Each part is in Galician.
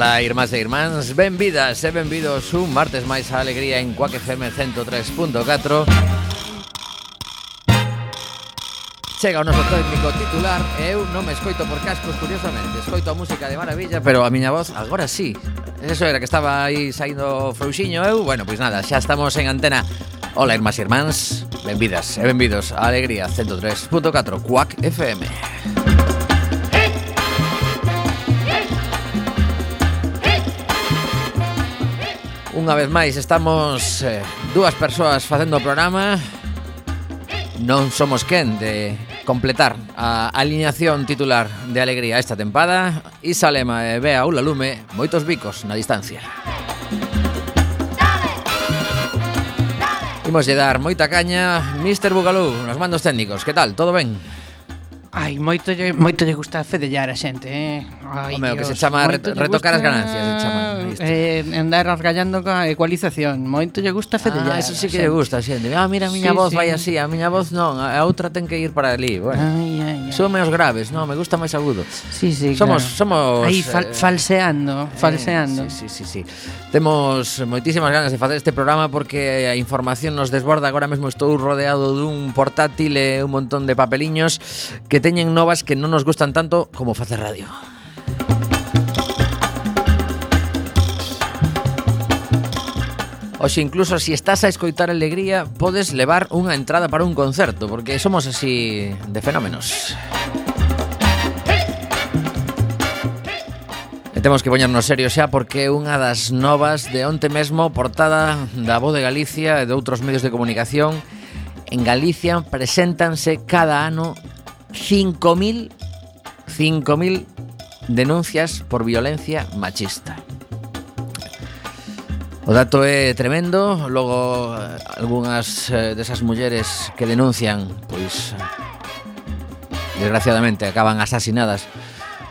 Ola, irmás e irmáns, benvidas e benvidos un martes máis a alegría en Cuac FM 103.4 Chega o noso técnico titular. E eu non me escoito por cascos, curiosamente. Escoito a música de maravilla, pero a miña voz agora sí. Eso era que estaba aí saindo frouxiño eu. Bueno, pois nada, xa estamos en antena. Ola, irmás e irmáns, benvidas e benvidos a alegría 103.4 Cuac FM unha vez máis estamos eh, dúas persoas facendo o programa Non somos quen de completar a alineación titular de Alegría esta tempada Isa Lema e Bea Ula Lume, moitos bicos na distancia Imos lle dar moita caña Mr. Bugalú, nos mandos técnicos, que tal, todo ben? Ai, moito lle, moito lle gusta fedellar a xente, eh? Ai, Home, o que se chama reto, retocar as ganancias, se chama. Eh, andar argallando coa ecualización. Moito lle gusta ah, fedellar. Ah, eso sí que lle gusta a xente. Ah, mira, a miña sí, voz sí. vai así, a miña voz non, a outra ten que ir para ali. Bueno. Ai, ai, ai. Son os graves, non, me gusta máis agudo. Sí, sí, Somos, claro. somos... Aí, fal falseando, falseando. Eh, sí, sí, sí, sí. Temos moitísimas ganas de facer este programa porque a información nos desborda. Agora mesmo estou rodeado dun portátil e un montón de papeliños que teñen novas que non nos gustan tanto como facer radio. Oxe, incluso se si estás a escoitar alegría, podes levar unha entrada para un concerto, porque somos así de fenómenos. E temos que poñernos serio xa porque unha das novas de onte mesmo portada da Voz de Galicia e de outros medios de comunicación en Galicia preséntanse cada ano 5.000 5.000 denuncias por violencia machista. O dato é tremendo, logo algunhas eh, desas mulleres que denuncian, pois desgraciadamente acaban asasinadas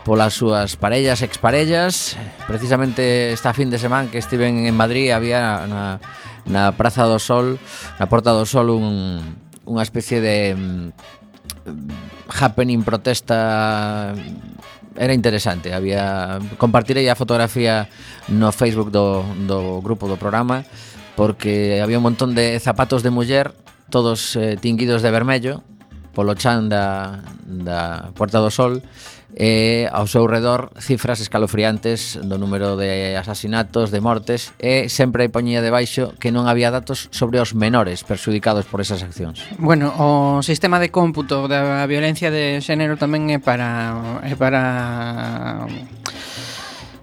polas súas parellas, exparellas. Precisamente esta fin de semana que estiven en Madrid había na, na Praza do Sol, na Porta do Sol un, unha especie de mm, happening protesta era interesante. Había compartirei a fotografía no Facebook do, do grupo do programa porque había un montón de zapatos de muller todos eh, tinguidos de vermello polo chan da, da Puerta do Sol e e ao seu redor cifras escalofriantes do número de asasinatos, de mortes e sempre poñía debaixo que non había datos sobre os menores perxudicados por esas accións. Bueno, o sistema de cómputo da violencia de xénero tamén é para é para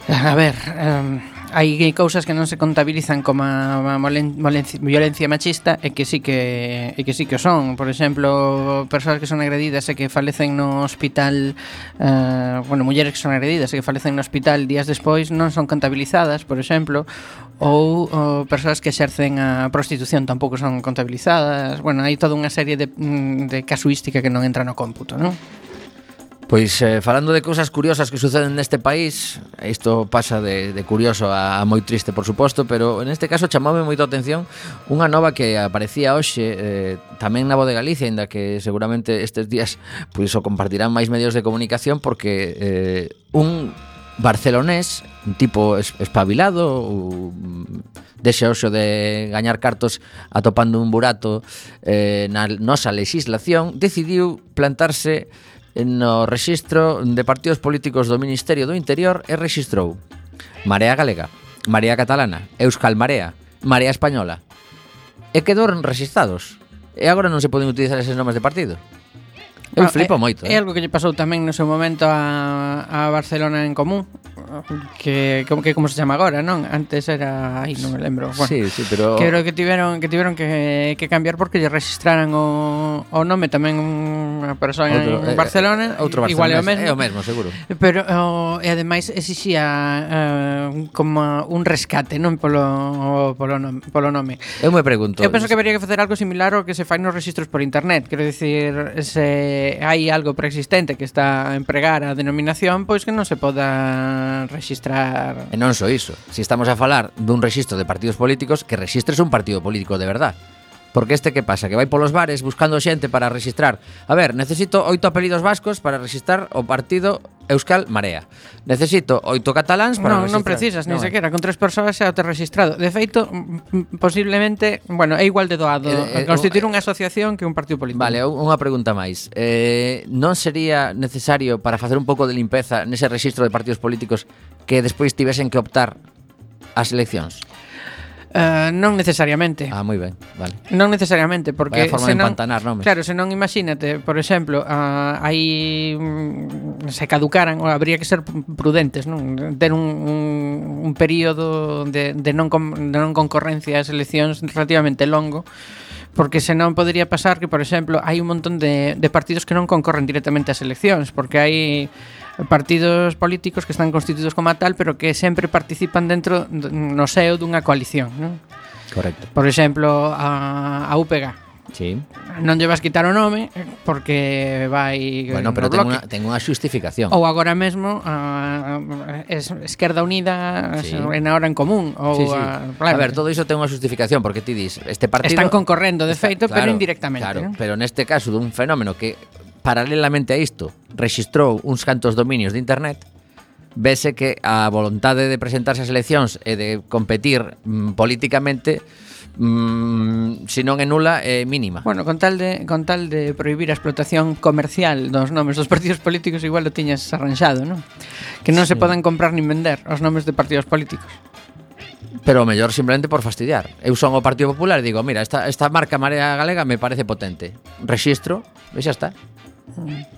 a ver, eh, hai cousas que non se contabilizan como a molen, molen, violencia machista e que sí que e que sí que son, por exemplo, persoas que son agredidas e que falecen no hospital, eh, bueno, mulleres que son agredidas e que falecen no hospital días despois non son contabilizadas, por exemplo, ou oh, persoas que exercen a prostitución tampouco son contabilizadas. Bueno, hai toda unha serie de, mm, de casuística que non entra no cómputo, non? Pois eh, falando de cousas curiosas que suceden neste país Isto pasa de, de curioso a, a moi triste, por suposto Pero neste caso chamoume moito a atención Unha nova que aparecía hoxe eh, Tamén na Voz de Galicia Ainda que seguramente estes días Pois o compartirán máis medios de comunicación Porque eh, un barcelonés Un tipo espabilado mm, ou Deseoso de gañar cartos atopando un burato eh, na nosa legislación Decidiu plantarse no Rexistro de Partidos Políticos do Ministerio do Interior e rexistrou Marea Galega, Marea Catalana, Euskal Marea, Marea Española. E quedaron rexistados. E agora non se poden utilizar eses nomes de partido. Eu ah, flipo é, moito. Eh? É algo que lle pasou tamén no seu momento a, a Barcelona en común que como que como se chama agora, non? Antes era, aí non me lembro. Bueno, sí, sí, pero creo que tiveron que tiveron que, que cambiar porque lle registraran o, o nome tamén unha persoa outro, en Barcelona, eh, outro Barcelona, igual é o mesmo. É o mesmo, seguro. Pero o, e ademais exixía uh, como un rescate, non polo polo nome, polo nome. Eu me pregunto. Eu penso que habería que facer algo similar ao que se fai nos registros por internet, quero dicir, se hai algo preexistente que está a empregar a denominación, pois que non se poda registrar... E non só iso, se si estamos a falar dun registro de partidos políticos, que registres un partido político de verdad. Porque este que pasa? Que vai polos bares buscando xente para registrar. A ver, necesito oito apelidos vascos para registrar o partido Euskal Marea. Necesito oito cataláns para non, registrar. Non precisas, no, sequera, con tres persoas xa te registrado. De feito, posiblemente, bueno, é igual de doado eh, eh, constituir eh, unha asociación que un partido político. Vale, unha pregunta máis. Eh, non sería necesario para facer un pouco de limpeza nese registro de partidos políticos que despois tivesen que optar ás eleccións? Eh, non necesariamente. Ah, moi ben, vale. Non necesariamente, porque Vaya forma senón, de empantanar, non, Claro, senón imagínate, por exemplo, ah, uh, aí mm, se caducaran, ou habría que ser prudentes, non? Ter un, un, un período de, de, non com, de non concorrencia ás eleccións relativamente longo, porque senón podería pasar que, por exemplo, hai un montón de, de partidos que non concorren directamente ás eleccións, porque hai partidos políticos que están constituídos como tal, pero que sempre participan dentro no seo dunha coalición, non? Correcto. Por exemplo, a, a UPG, Sí. Non lle vas quitar o nome eh, porque vai Bueno, pero ten unha, ten unha xustificación. Ou agora mesmo a, es, Esquerda Unida sí. en ahora en común ou sí, sí. A, claro, a ver, todo iso ten unha xustificación porque ti dis, este partido Están concorrendo de está, feito, claro, pero indirectamente, claro, ¿no? pero neste caso dun fenómeno que paralelamente a isto, rexistrou uns cantos dominios de internet, vese que a voluntade de presentarse ás eleccións e de competir mm, políticamente mm, se non é nula é mínima. Bueno, con tal de con tal de prohibir a explotación comercial dos nomes dos partidos políticos igual lo tiñas arranxado, non? Que non sí. se podan comprar nin vender os nomes de partidos políticos pero o mellor simplemente por fastidiar. Eu son o Partido Popular e digo, mira, esta, esta marca Marea Galega me parece potente. Registro e xa está.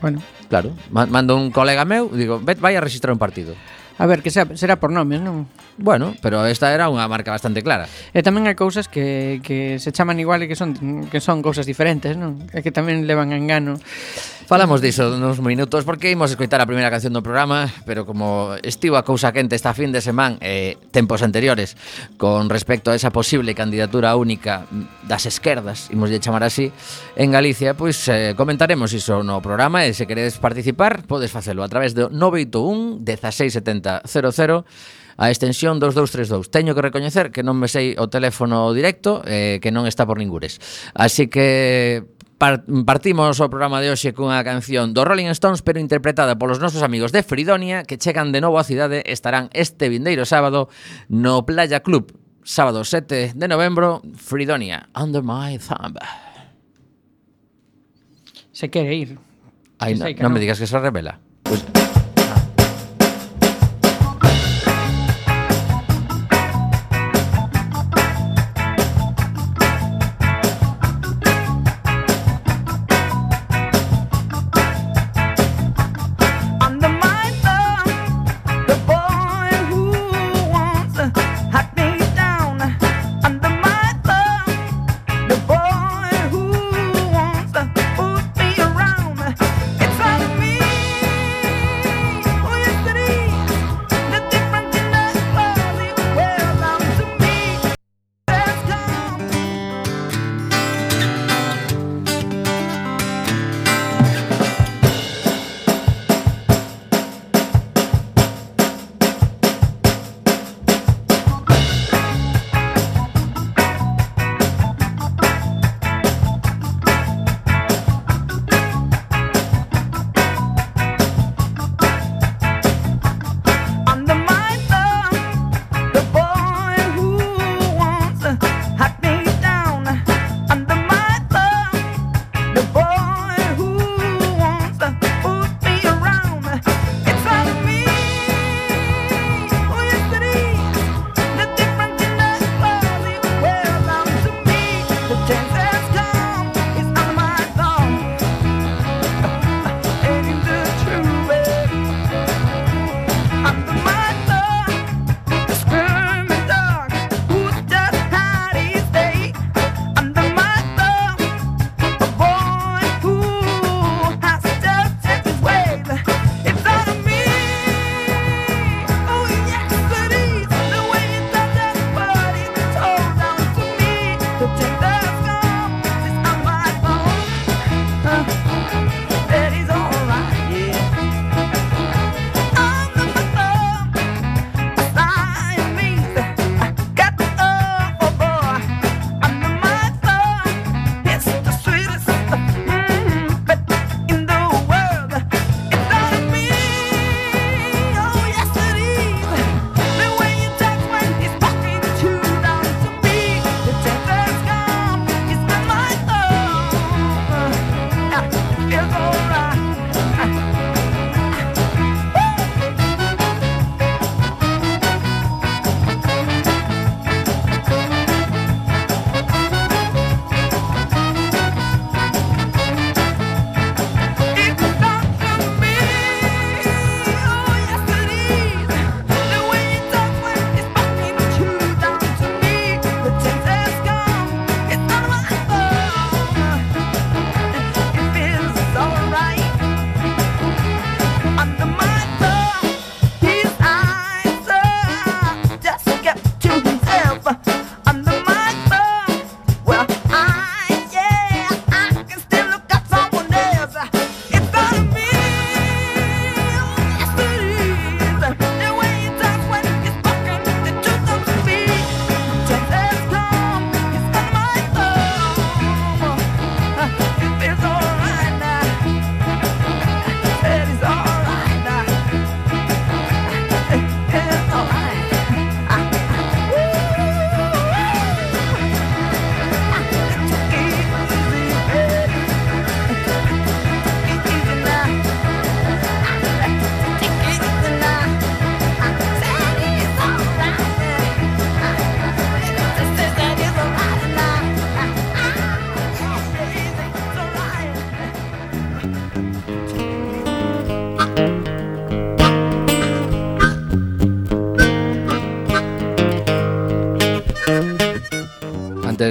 Bueno. Claro, mando un colega meu, digo, vai a registrar un partido. A ver, que será por nomes, non? Bueno, pero esta era unha marca bastante clara. E tamén hai cousas que, que se chaman igual e que son que son cousas diferentes, non? E que tamén levan a engano. Falamos diso nos minutos porque imos escoitar a primeira canción do programa, pero como estivo a cousa quente esta fin de semana eh, tempos anteriores con respecto a esa posible candidatura única das esquerdas, imos de chamar así, en Galicia, pois eh, comentaremos iso no programa e se queredes participar podes facelo a través do 981 1670 00 a extensión dos 232. Teño que recoñecer que non me sei o teléfono directo, eh, que non está por ningures. Así que partimos o programa de hoxe cunha canción do Rolling Stones pero interpretada polos nosos amigos de Fridonia que chegan de novo á cidade estarán este vindeiro sábado no Playa Club. Sábado 7 de novembro Fridonia Under My Thumb. Se quere ir. Ay, no, no me digas que se revela.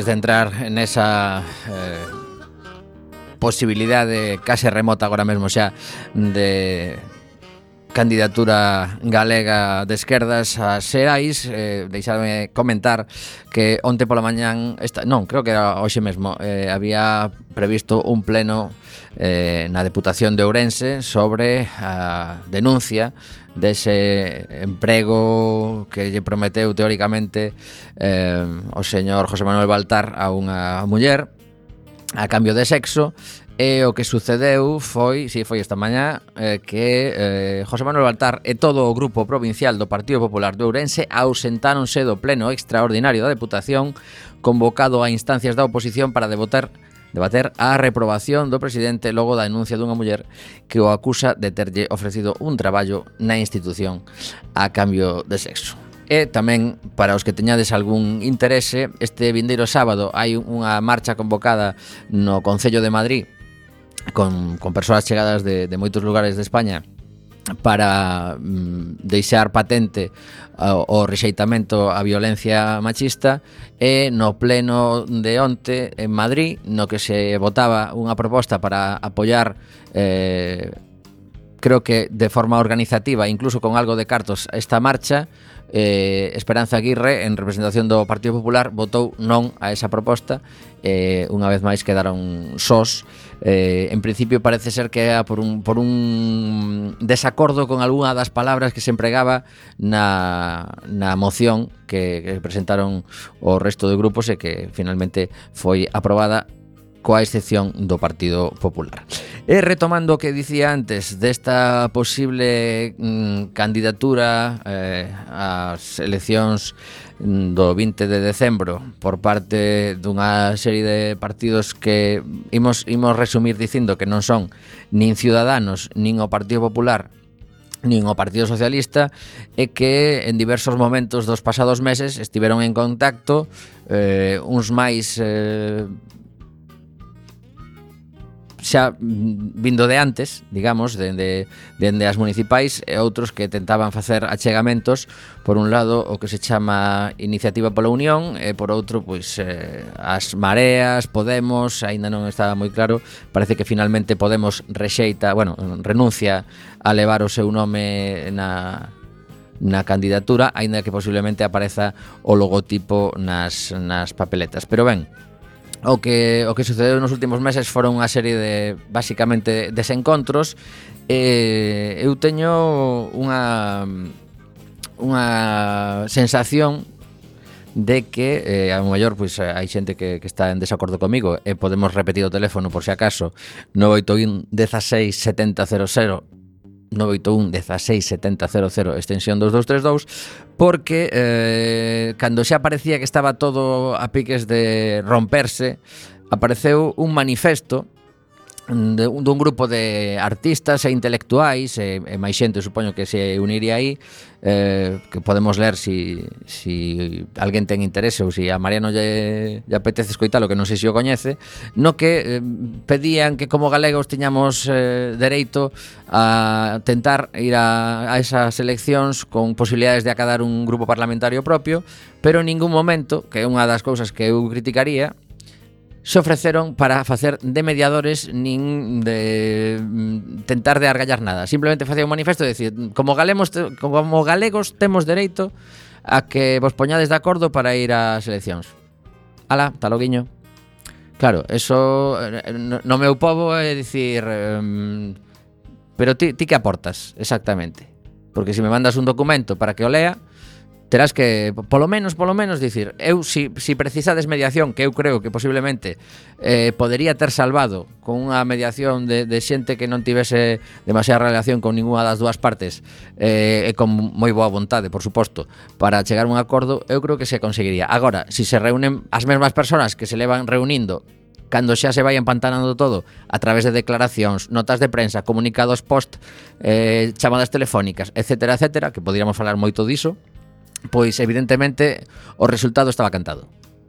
centrar en esa eh, posibilidad de casi remota ahora mismo, o sea, de candidatura galega de esquerdas a Xerais eh, Deixadme comentar que onte pola mañán esta, Non, creo que era hoxe mesmo eh, Había previsto un pleno eh, na Deputación de Ourense Sobre a denuncia dese emprego que lle prometeu teóricamente eh, o señor José Manuel Baltar a unha muller a cambio de sexo E o que sucedeu foi, si sí, foi esta mañá, eh, que eh, José Manuel Baltar e todo o grupo provincial do Partido Popular de Ourense ausentáronse do pleno extraordinario da Deputación convocado a instancias da oposición para debater debater a reprobación do presidente logo da denuncia dunha muller que o acusa de terlle ofrecido un traballo na institución a cambio de sexo. E tamén, para os que teñades algún interese, este vindeiro sábado hai unha marcha convocada no Concello de Madrid con, con persoas chegadas de, de moitos lugares de España para mm, deixar patente o, o rexeitamento á violencia machista e no pleno de onte en Madrid no que se votaba unha proposta para apoiar eh, creo que de forma organizativa incluso con algo de cartos esta marcha eh, Esperanza Aguirre, en representación do Partido Popular, votou non a esa proposta. Eh, unha vez máis quedaron sós Eh, en principio parece ser que era por un, por un desacordo con algunha das palabras que se empregaba na, na moción que, que presentaron o resto de grupos e que finalmente foi aprobada coa excepción do Partido Popular. E retomando o que dicía antes desta posible mm, candidatura eh, ás eleccións do 20 de decembro por parte dunha serie de partidos que imos, imos resumir dicindo que non son nin Ciudadanos, nin o Partido Popular, nin o Partido Socialista e que en diversos momentos dos pasados meses estiveron en contacto eh, uns máis eh, xa mm, vindo de antes, digamos, dende, dende as municipais e outros que tentaban facer achegamentos por un lado o que se chama Iniciativa pola Unión e por outro pois eh, as mareas, Podemos, aínda non estaba moi claro, parece que finalmente Podemos rexeita, bueno, renuncia a levar o seu nome na na candidatura, aínda que posiblemente apareza o logotipo nas, nas papeletas. Pero ben, O que, o que sucedeu nos últimos meses foron unha serie de, basicamente, desencontros. Eh, eu teño unha unha sensación de que eh, a mellor pois hai xente que, que está en desacordo comigo e podemos repetir o teléfono por si acaso 981 16 7000 981 167000 extensión 2232 porque eh, cando xa parecía que estaba todo a piques de romperse apareceu un manifesto de un, dun grupo de artistas e intelectuais e, e máis xente supoño que se uniría aí eh, que podemos ler si, si alguén ten interese ou si a Mariano lle, lle apetece escoitalo que non sei se o coñece no que eh, pedían que como galegos tiñamos eh, dereito a tentar ir a, a esas eleccións con posibilidades de acadar un grupo parlamentario propio pero en ningún momento, que é unha das cousas que eu criticaría se ofreceron para facer de mediadores nin de mm, tentar de argallar nada. Simplemente facía un manifesto e dicir, como galemos como galegos temos dereito a que vos poñades de acordo para ir ás eleccións. Ala, taloguiño. Claro, eso eh, no meu povo é dicir um, pero ti, ti que aportas exactamente? Porque se si me mandas un documento para que o lea, terás que polo menos, polo menos dicir, eu si si precisades mediación, que eu creo que posiblemente eh podería ter salvado con unha mediación de de xente que non tivese demasiada relación con ningunha das dúas partes eh e con moi boa vontade, por suposto, para chegar a un acordo, eu creo que se conseguiría. Agora, si se reúnen as mesmas persoas que se levan reunindo cando xa se vai empantanando todo a través de declaracións, notas de prensa, comunicados post, eh, chamadas telefónicas, etcétera, etcétera, que poderíamos falar moito diso, pois evidentemente o resultado estaba cantado.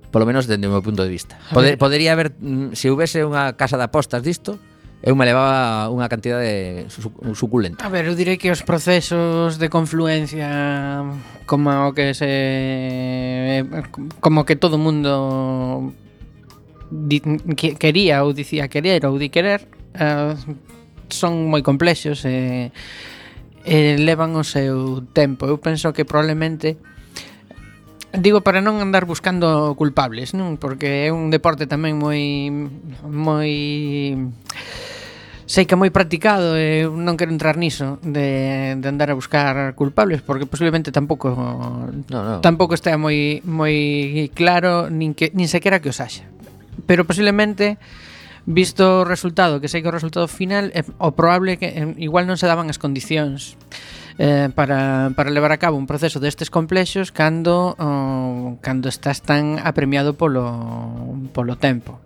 Polo menos dende o meu punto de vista. Poder, podería haber, mm, se houvese unha casa de apostas disto, eu me levaba unha cantidade suculenta. A ver, eu direi que os procesos de confluencia como que se como que todo mundo di, que, quería ou dicía querer ou di querer uh, son moi complexos e eh, eh, levan o seu tempo. Eu penso que probablemente digo para non andar buscando culpables, non? Porque é un deporte tamén moi moi sei que moi practicado e non quero entrar niso de, de andar a buscar culpables porque posiblemente tampouco no, no. tampouco está moi moi claro nin que nin sequera que os haxa. Pero posiblemente Visto o resultado, que sei que o resultado final, é, o probable que eh, igual non se daban as condicións eh, para, para levar a cabo un proceso destes complexos cando, oh, cando estás tan apremiado polo, polo tempo.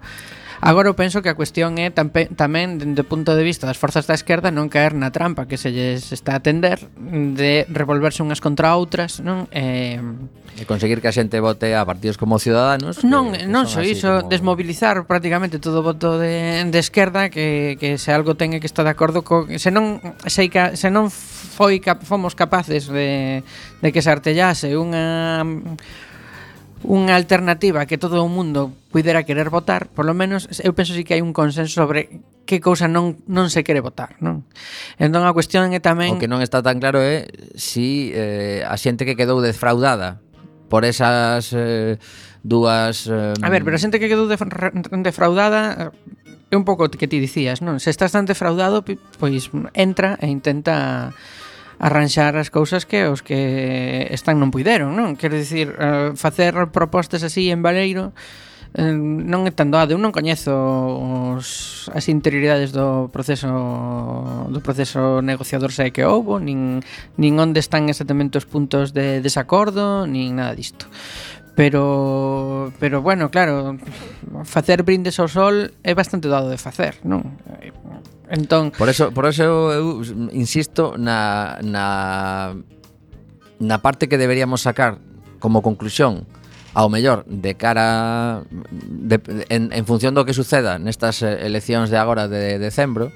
Agora eu penso que a cuestión é tampe, tamén dende o punto de vista das forzas da esquerda non caer na trampa que se lles está a tender de revolverse unhas contra outras, non? Eh, E conseguir que a xente vote a partidos como Ciudadanos Non, que, que non só iso, como... desmobilizar prácticamente todo o voto de, de esquerda que, que se algo ten que está de acordo co, se non, se, se non foi cap, fomos capaces de, de que se artellase unha unha alternativa que todo o mundo pudera querer votar, por lo menos eu penso si que hai un consenso sobre que cousa non non se quere votar, non? Entón a cuestión é tamén O que non está tan claro é si eh, a xente que quedou defraudada por esas eh, dúas... Eh, a ver, pero a xente que quedou defraudada eh, é un pouco o que ti dicías, non? Se estás tan defraudado, pois entra e intenta arranxar as cousas que os que están non puideron, non? Quero dicir, eh, facer propostas así en Valeiro non é tan doado, eu non coñezo os, as interioridades do proceso do proceso negociador sei que houbo, nin, nin onde están exactamente os puntos de desacordo, nin nada disto. Pero pero bueno, claro, facer brindes ao sol é bastante dado de facer, non? Entón, por eso por eso eu insisto na na na parte que deberíamos sacar como conclusión ao mellor de cara de, en, en función do que suceda nestas eh, eleccións de agora de, de decembro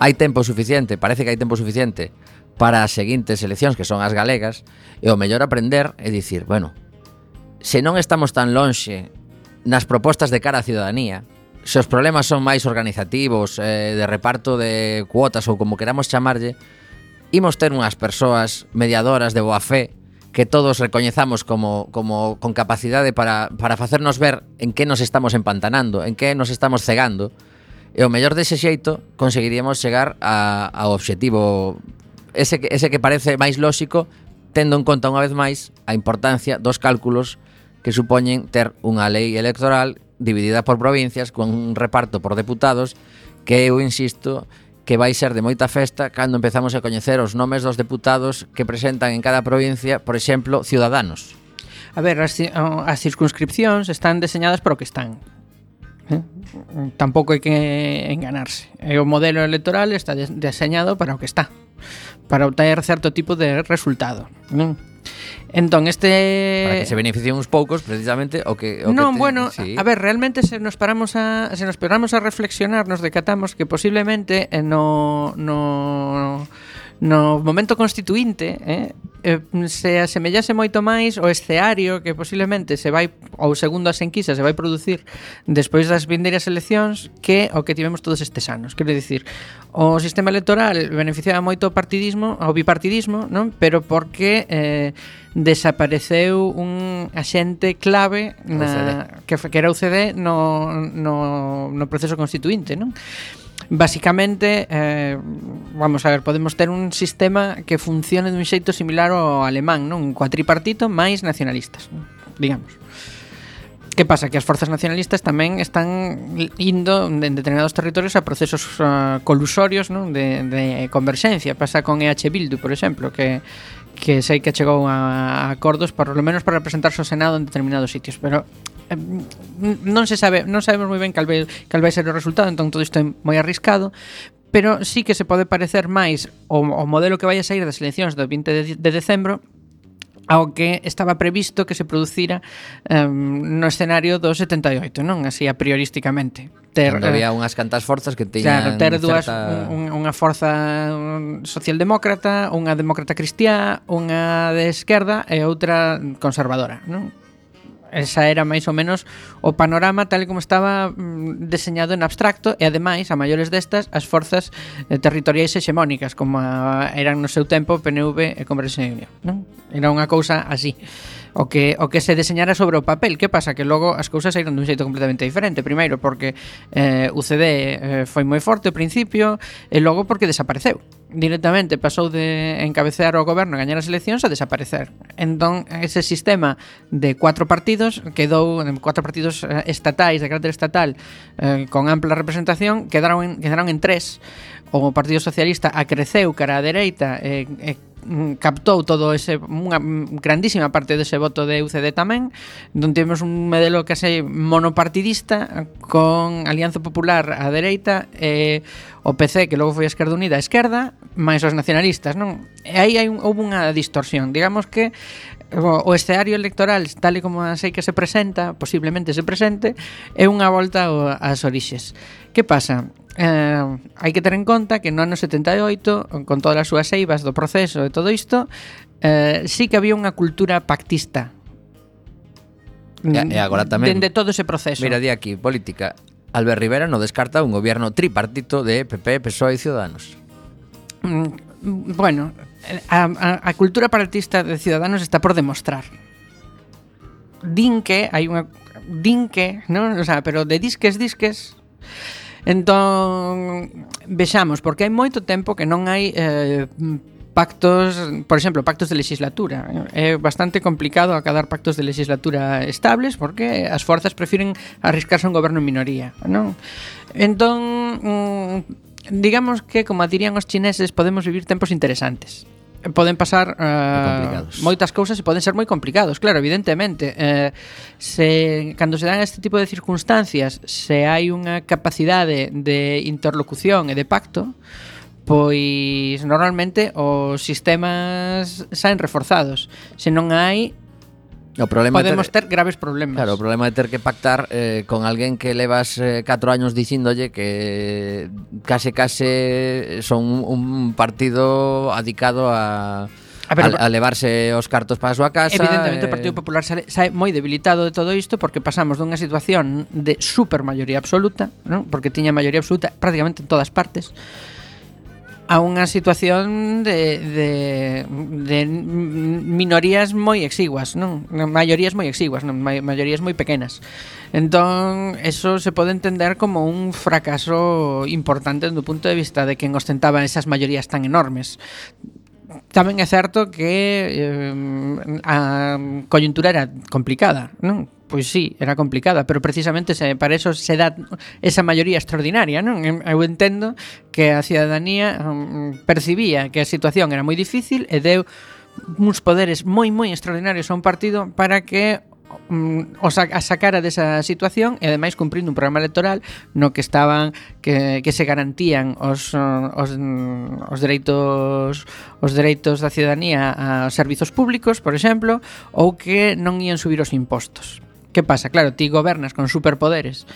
hai tempo suficiente, parece que hai tempo suficiente para as seguintes eleccións que son as galegas e o mellor aprender é dicir, bueno, se non estamos tan lonxe nas propostas de cara á ciudadanía, se os problemas son máis organizativos, eh, de reparto de cuotas ou como queramos chamarlle, imos ter unhas persoas mediadoras de boa fe que todos recoñezamos como, como con capacidade para, para facernos ver en que nos estamos empantanando, en que nos estamos cegando, e o mellor dese xeito conseguiríamos chegar a, ao obxectivo. Ese, que, ese que parece máis lóxico, tendo en conta unha vez máis a importancia dos cálculos que supoñen ter unha lei electoral dividida por provincias con un reparto por deputados que eu insisto que vai ser de moita festa cando empezamos a coñecer os nomes dos deputados que presentan en cada provincia, por exemplo, Ciudadanos. A ver, as, as circunscripcións están deseñadas para o que están. Eh? Tampouco hai que enganarse. O modelo electoral está deseñado para o que está. Para obter certo tipo de resultado. Non? Entón, este... Para que se beneficien uns poucos, precisamente, o que... O non, que te- bueno, sí. a ver, realmente se nos paramos a se nos paramos a reflexionar, nos decatamos que posiblemente eh, no no no no momento constituinte eh, eh, se asemellase moito máis o esceario que posiblemente se vai ou segundo as enquisas se vai producir despois das vindeiras eleccións que o que tivemos todos estes anos. Quero dicir, o sistema electoral beneficiaba moito o partidismo, ao bipartidismo, non? Pero porque eh, desapareceu un axente clave na, que, que era o CD no, no, no proceso constituinte, non? Basicamente, eh, vamos a ver, podemos ter un sistema que funcione dun xeito similar ao alemán, non? Un cuatripartito máis nacionalistas, non? digamos. Que pasa? Que as forzas nacionalistas tamén están indo en determinados territorios a procesos uh, colusorios non? De, de converxencia. Pasa con EH Bildu, por exemplo, que que sei que chegou a, a acordos, por lo menos para representarse ao Senado en determinados sitios, pero Eh, non se sabe, non sabemos moi ben cal vai, cal vai ser o resultado, entón todo isto é moi arriscado, pero sí que se pode parecer máis o, o modelo que vai a sair das eleccións do 20 de, de decembro ao que estaba previsto que se producira um, no escenario do 78, non? Así a priorísticamente. Ter, Cando había eh, unhas cantas forzas que tiñan claro, ter dúas, certa... un, unha forza socialdemócrata, unha demócrata cristiá, unha de esquerda e outra conservadora, non? Esa era máis ou menos o panorama tal como estaba mm, deseñado en abstracto e ademais, a maiores destas, as forzas eh, territoriais hexemónicas como a, eran no seu tempo PNV e Convergencia e Unión, non? Era unha cousa así o que o que se deseñara sobre o papel. Que pasa? Que logo as cousas saíron dun xeito completamente diferente. Primeiro porque eh, o CD eh, foi moi forte ao principio e logo porque desapareceu directamente pasou de encabecear o goberno e gañar as eleccións a desaparecer. Entón, ese sistema de cuatro partidos quedou en cuatro partidos eh, estatais de carácter estatal eh, con ampla representación quedaron en, quedaron en tres. O Partido Socialista acreceu cara á dereita e, eh, e eh, Mm, captou todo ese unha grandísima parte dese voto de UCD tamén, non temos un modelo case monopartidista con Alianza Popular á dereita e o PC, que logo foi a Esquerda Unida, a esquerda, máis os nacionalistas, non? E aí hai un, houve unha distorsión. Digamos que o escenario electoral, tal e como sei que se presenta, posiblemente se presente, é unha volta ás orixes. Que pasa? Eh, hai que ter en conta que no ano 78, con todas as súas eivas do proceso e todo isto, eh, sí que había unha cultura pactista. E, mm, e agora tamén. Dende todo ese proceso. Mira, di aquí, política. Albert Rivera no descarta un goberno tripartito de PP, PSOE e Ciudadanos. Mm, bueno, a, a, a cultura partista de Ciudadanos está por demostrar. Din que hai unha din que, non, o sea, pero de disques disques Entón, vexamos, porque hai moito tempo que non hai eh, pactos, por exemplo, pactos de legislatura. É bastante complicado acadar pactos de legislatura estables porque as forzas prefiren arriscarse un goberno en minoría, non? Entón, mm, digamos que, como dirían os chineses, podemos vivir tempos interesantes poden pasar uh, moitas cousas e poden ser moi complicados, claro, evidentemente. Eh, se cando se dan este tipo de circunstancias, se hai unha capacidade de interlocución e de pacto, pois normalmente os sistemas saen reforzados. Se non hai O problema Podemos ter, ter graves problemas. Claro, o problema é ter que pactar eh, con alguén que levas eh, 4 años dicíndolle que case case son un partido adicado a A, ver, a, a levarse os cartos para a súa casa Evidentemente eh... o Partido eh. Popular sale, sae moi debilitado de todo isto porque pasamos dunha situación de super maioría absoluta non? porque tiña maioría absoluta prácticamente en todas partes a unha situación de, de, de minorías moi exiguas, non? Maiorías moi exiguas, non? Maiorías moi pequenas. Entón, eso se pode entender como un fracaso importante do punto de vista de quen ostentaba esas maiorías tan enormes tamén é certo que eh, a coyuntura era complicada, non? pois sí, era complicada, pero precisamente se, para eso se dá esa maioría extraordinaria, non? Eu entendo que a cidadanía um, percibía que a situación era moi difícil e deu uns poderes moi moi extraordinarios a un partido para que mm, o sa a sacara desa situación e ademais cumprindo un programa electoral no que estaban que, que se garantían os, mm, os, os dereitos os dereitos da cidadanía aos servizos públicos, por exemplo, ou que non ían subir os impostos. Que pasa? Claro, ti gobernas con superpoderes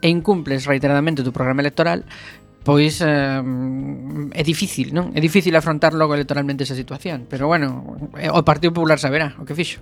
e incumples reiteradamente o teu programa electoral, pois eh, é difícil, non? É difícil afrontar logo electoralmente esa situación, pero bueno, eh, o Partido Popular saberá o que fixo.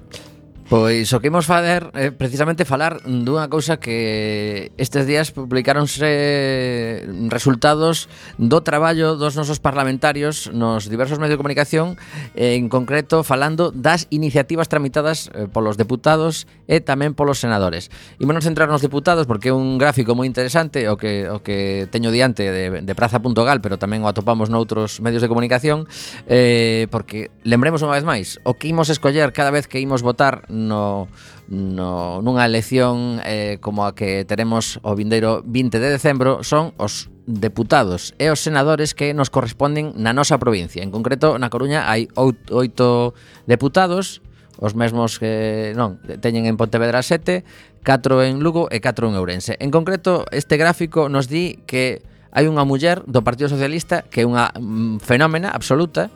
Pois o que imos fazer é precisamente falar dunha cousa que estes días publicáronse resultados do traballo dos nosos parlamentarios nos diversos medios de comunicación, en concreto falando das iniciativas tramitadas eh, polos deputados e tamén polos senadores. Imos centrar nos deputados porque é un gráfico moi interesante o que o que teño diante de, de praza.gal, pero tamén o atopamos noutros medios de comunicación, eh, porque lembremos unha vez máis, o que imos escoller cada vez que imos votar no, no, nunha elección eh, como a que teremos o vindeiro 20 de decembro son os deputados e os senadores que nos corresponden na nosa provincia. En concreto, na Coruña hai oito deputados, os mesmos que non teñen en Pontevedra 7, 4 en Lugo e 4 en Ourense. En concreto, este gráfico nos di que hai unha muller do Partido Socialista que é unha mm, fenómena absoluta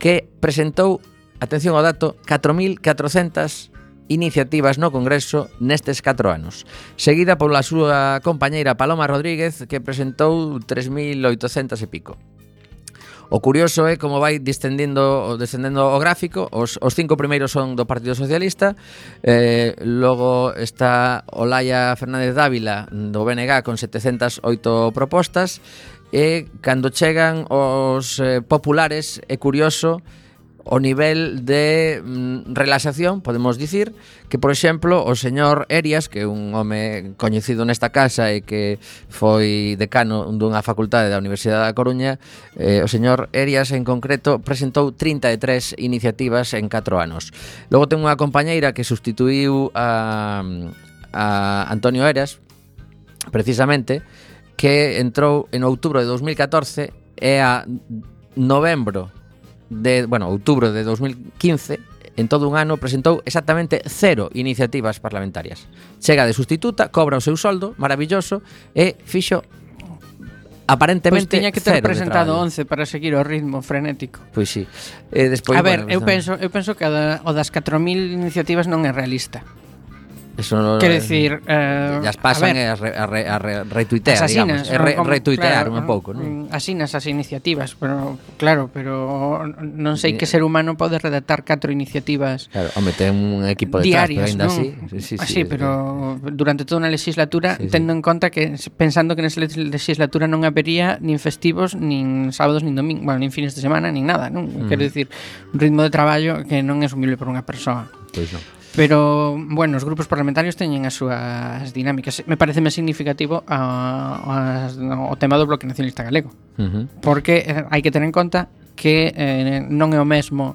que presentou, atención ao dato, 4400 iniciativas no Congreso nestes 4 anos. Seguida pola súa compañeira Paloma Rodríguez, que presentou 3.800 e pico. O curioso é como vai descendendo, descendendo o gráfico Os, os cinco primeiros son do Partido Socialista eh, Logo está Olaya Fernández Dávila do BNG con 708 propostas E cando chegan os eh, populares é curioso o nivel de mm, relaxación, podemos dicir, que por exemplo o señor Erias, que é un home coñecido nesta casa e que foi decano dunha facultade da Universidade da Coruña, eh, o señor Erias en concreto presentou 33 iniciativas en 4 anos. Logo ten unha compañeira que sustituiu a, a Antonio Eras, precisamente, que entrou en outubro de 2014 e a novembro de, bueno, outubro de 2015, en todo un ano presentou exactamente cero iniciativas parlamentarias. Chega de sustituta, cobra o seu soldo, maravilloso, e fixo aparentemente pois tiña que ter presentado 11 para seguir o ritmo frenético. Pois si. Sí. E despois A ver, bueno, eu penso, eu penso que o das 4000 iniciativas non é realista. Eso no, Quero dicir... Eh, as pasan a, ver, a, re, a, re, a retuitear, asinas, digamos. Re, como, retuitear claro, un pouco, non? Mm, asinas as iniciativas, pero claro, pero non sei que ser humano pode redactar catro iniciativas Claro, home, ten un equipo detrás, diarias, ainda non? así... Sí, ah, sí, sí, sí, pero durante toda unha legislatura, sí, sí. tendo en conta que, pensando que nesa legislatura non habería nin festivos, nin sábados, nin domingos, bueno, nin fines de semana, nin nada, non? Mm. Quero dicir, un ritmo de traballo que non é asumible por unha persoa. Pois non. Pero, bueno, os grupos parlamentarios teñen as súas dinámicas. Me parece máis significativo ah, a, a, o tema do Bloque Nacionalista Galego. Uh -huh. Porque eh, hai que tener en conta que eh, non é o mesmo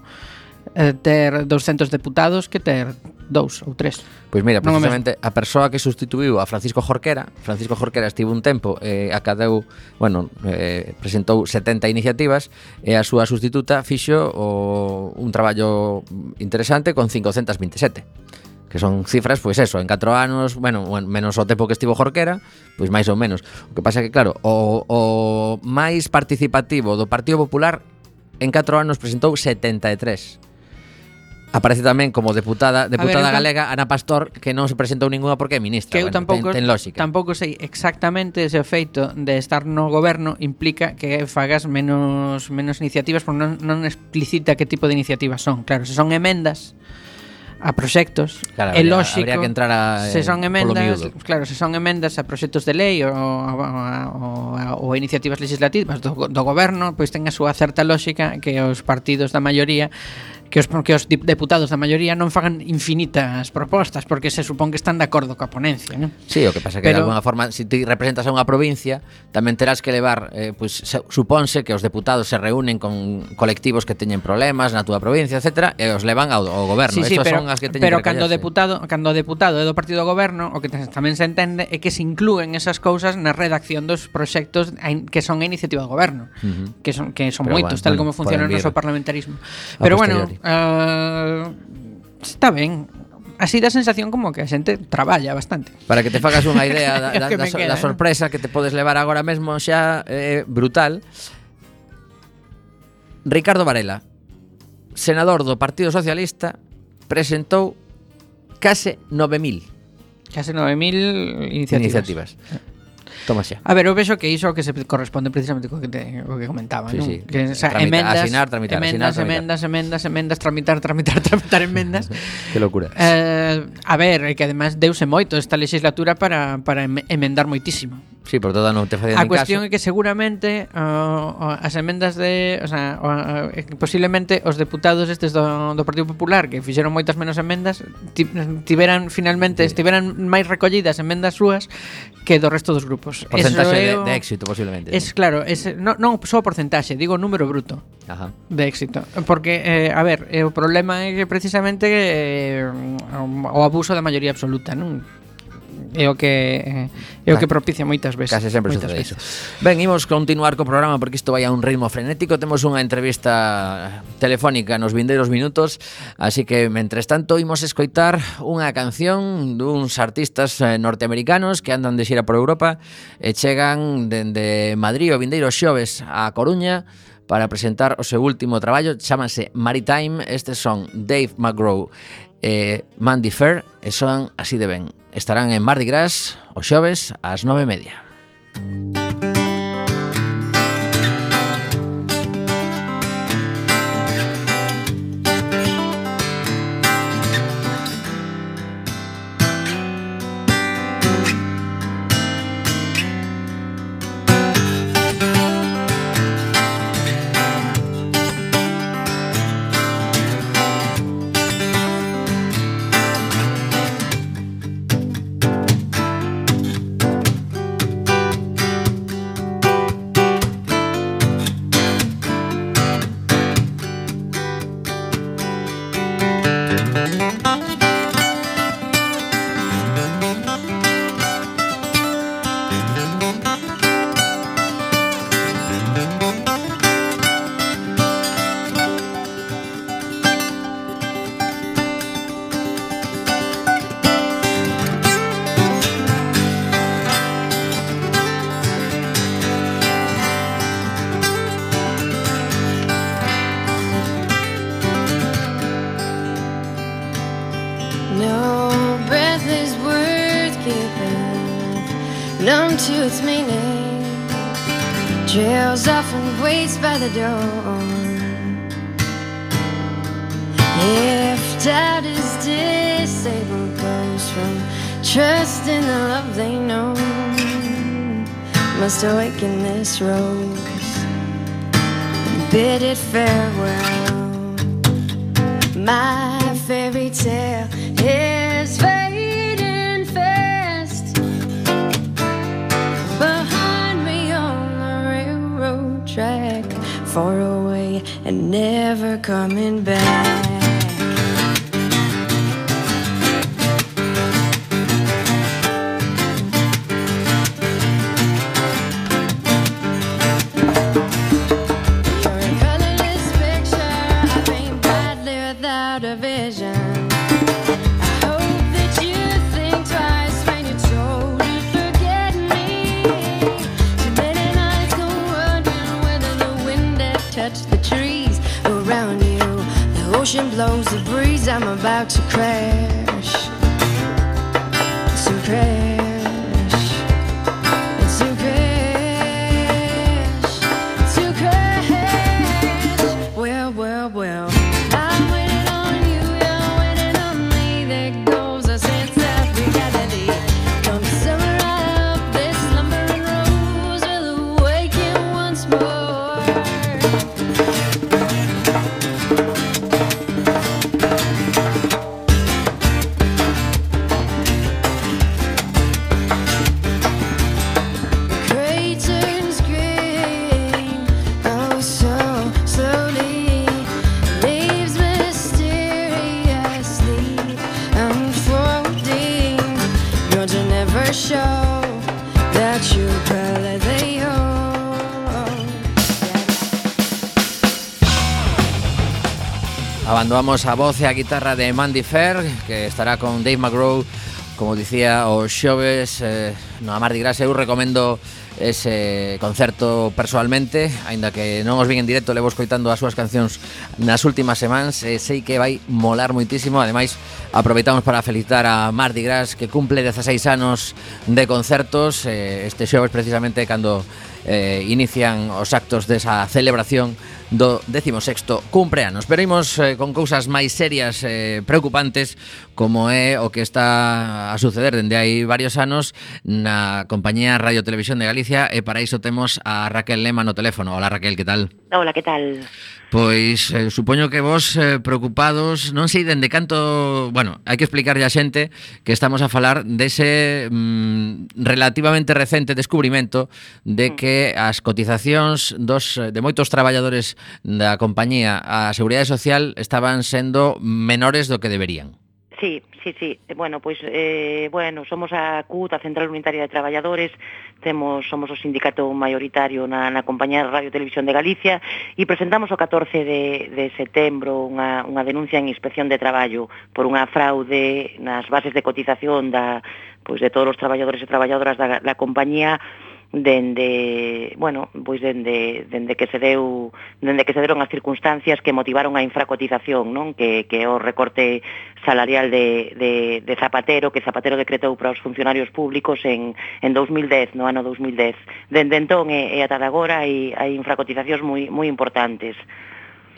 eh, ter 200 deputados que ter dous ou tres. Pois mira, precisamente a persoa que sustituiu a Francisco Jorquera, Francisco Jorquera estivo un tempo eh, acadeu, bueno, eh, presentou 70 iniciativas e a súa sustituta fixo o, un traballo interesante con 527 que son cifras, pois eso, en 4 anos, bueno, menos o tempo que estivo Jorquera, pois máis ou menos. O que pasa é que, claro, o, o máis participativo do Partido Popular en 4 anos presentou 73 Aparece tamén como deputada deputada ver, galega Ana Pastor que non se presentou ningunha porque é ministra. Que eu bueno, tampouco, ten, ten lógica. tampouco sei exactamente ese feito de estar no goberno implica que fagas menos menos iniciativas porque non, non explicita que tipo de iniciativas son. Claro, se son emendas a proxectos, claro, é lógico. Habría que entrar a, eh, se son emendas, claro, se son emendas a proxectos de lei ou, ou, ou, ou a iniciativas legislativas do, do goberno, pois ten a súa certa lógica que os partidos da maioría que os, que os deputados da maioría non fagan infinitas propostas, porque se supón que están de acordo coa ponencia, non? Sí, o que pasa que Pero... de alguna forma, se si ti representas a unha provincia, tamén terás que levar, eh, pois, pues, supónse que os deputados se reúnen con colectivos que teñen problemas na túa provincia, etc., e os levan ao, ao goberno. Sí, sí, pero, son as que teñen pero que cando deputado, cando deputado é do partido do goberno, o que tamén se entende é que se inclúen esas cousas na redacción dos proxectos que son a iniciativa do goberno, uh -huh. que son que son pero moitos, bueno, tal como funciona o noso parlamentarismo. Pero bueno, Vale. Uh, está ben, así da sensación como que a xente traballa bastante. Para que te fagas unha idea da, da, que da, so, queda, da sorpresa que te podes levar agora mesmo xa eh, brutal. Ricardo Varela, senador do Partido Socialista, presentou case 9000 Case 9.000 iniciativas. iniciativas. Eh. Toma xa. A ver, eu vexo que iso que se corresponde precisamente co que te, co que comentaba, sí, non? Sí. Que, o sea, Tramita, emendas, asinar, tramitar, emendas, asinar, tramitar. emendas, emendas, emendas, tramitar, tramitar, tramitar emendas. que locura. Eh, a ver, que además deuse moito esta legislatura para para emendar moitísimo. Sí, por toda non te facían A cuestión caso. é que seguramente uh, as emendas de, o sea, uh, uh, posiblemente os deputados estes do, do Partido Popular que fixeron moitas menos emendas ti, tiveran finalmente sí. estiveran máis recollidas emendas súas que do resto dos grupos. Porcentaxe de, de éxito posiblemente. Es claro, es non no, só porcentaxe, digo número bruto. Ajá. De éxito, porque eh, a ver, eh, o problema é que precisamente eh, o abuso da maioría absoluta, non? é o que é o que propicia moitas veces. Case sempre sucede iso. Ben, imos continuar co programa porque isto vai a un ritmo frenético. Temos unha entrevista telefónica nos vindeiros minutos, así que mentres tanto imos escoitar unha canción duns artistas eh, norteamericanos que andan de xira por Europa e chegan dende Madrid o vindeiro xoves a Coruña para presentar o seu último traballo, chámase Maritime, estes son Dave McGraw e Mandy Fair e son así de ben. Estarán en Mardi Gras o xoves ás nove e media. Música must awaken this rose, bid it farewell. My fairy tale is fading fast. Behind me on the railroad track, far away and never coming back. Blows the breeze, I'm about to crash. To crash. Continuamos a voz e a guitarra de Mandy Fair Que estará con Dave McGraw Como dicía o xoves eh, No a Mardi Gras. Eu recomendo ese concerto personalmente Ainda que non os vin en directo Levo escoitando as súas cancións nas últimas semanas e Sei que vai molar moitísimo. Ademais, aproveitamos para felicitar a Mardi Gras Que cumple 16 anos de concertos eh, Este xoves precisamente cando eh, inician os actos desa celebración do 16º cumpleanos. Pero imos eh, con cousas máis serias eh, preocupantes como é o que está a suceder dende hai varios anos na compañía Radio Televisión de Galicia e para iso temos a Raquel Lema no teléfono. Hola Raquel, que tal? Hola, que tal? Pois eh, supoño que vos eh, preocupados non sei dende canto, bueno, hai que explicarlle a xente que estamos a falar dese mm, relativamente recente descubrimento de mm. que as cotizacións dos eh, de moitos traballadores da compañía á Seguridade Social estaban sendo menores do que deberían. Sí, sí, sí. Bueno, pois eh, bueno, somos a CUT, a Central Unitaria de Traballadores, temos somos o sindicato maioritario na, na compañía de Radio Televisión de Galicia e presentamos o 14 de, de setembro unha, unha denuncia en inspección de traballo por unha fraude nas bases de cotización da, pois de todos os traballadores e traballadoras da, da compañía dende, bueno, pois dende, dende que se deu dende que se deron as circunstancias que motivaron a infracotización, non? Que, que o recorte salarial de, de, de Zapatero, que Zapatero decretou para os funcionarios públicos en, en 2010, no ano 2010. Dende entón e, e ata agora hai, hai infracotizacións moi, moi importantes.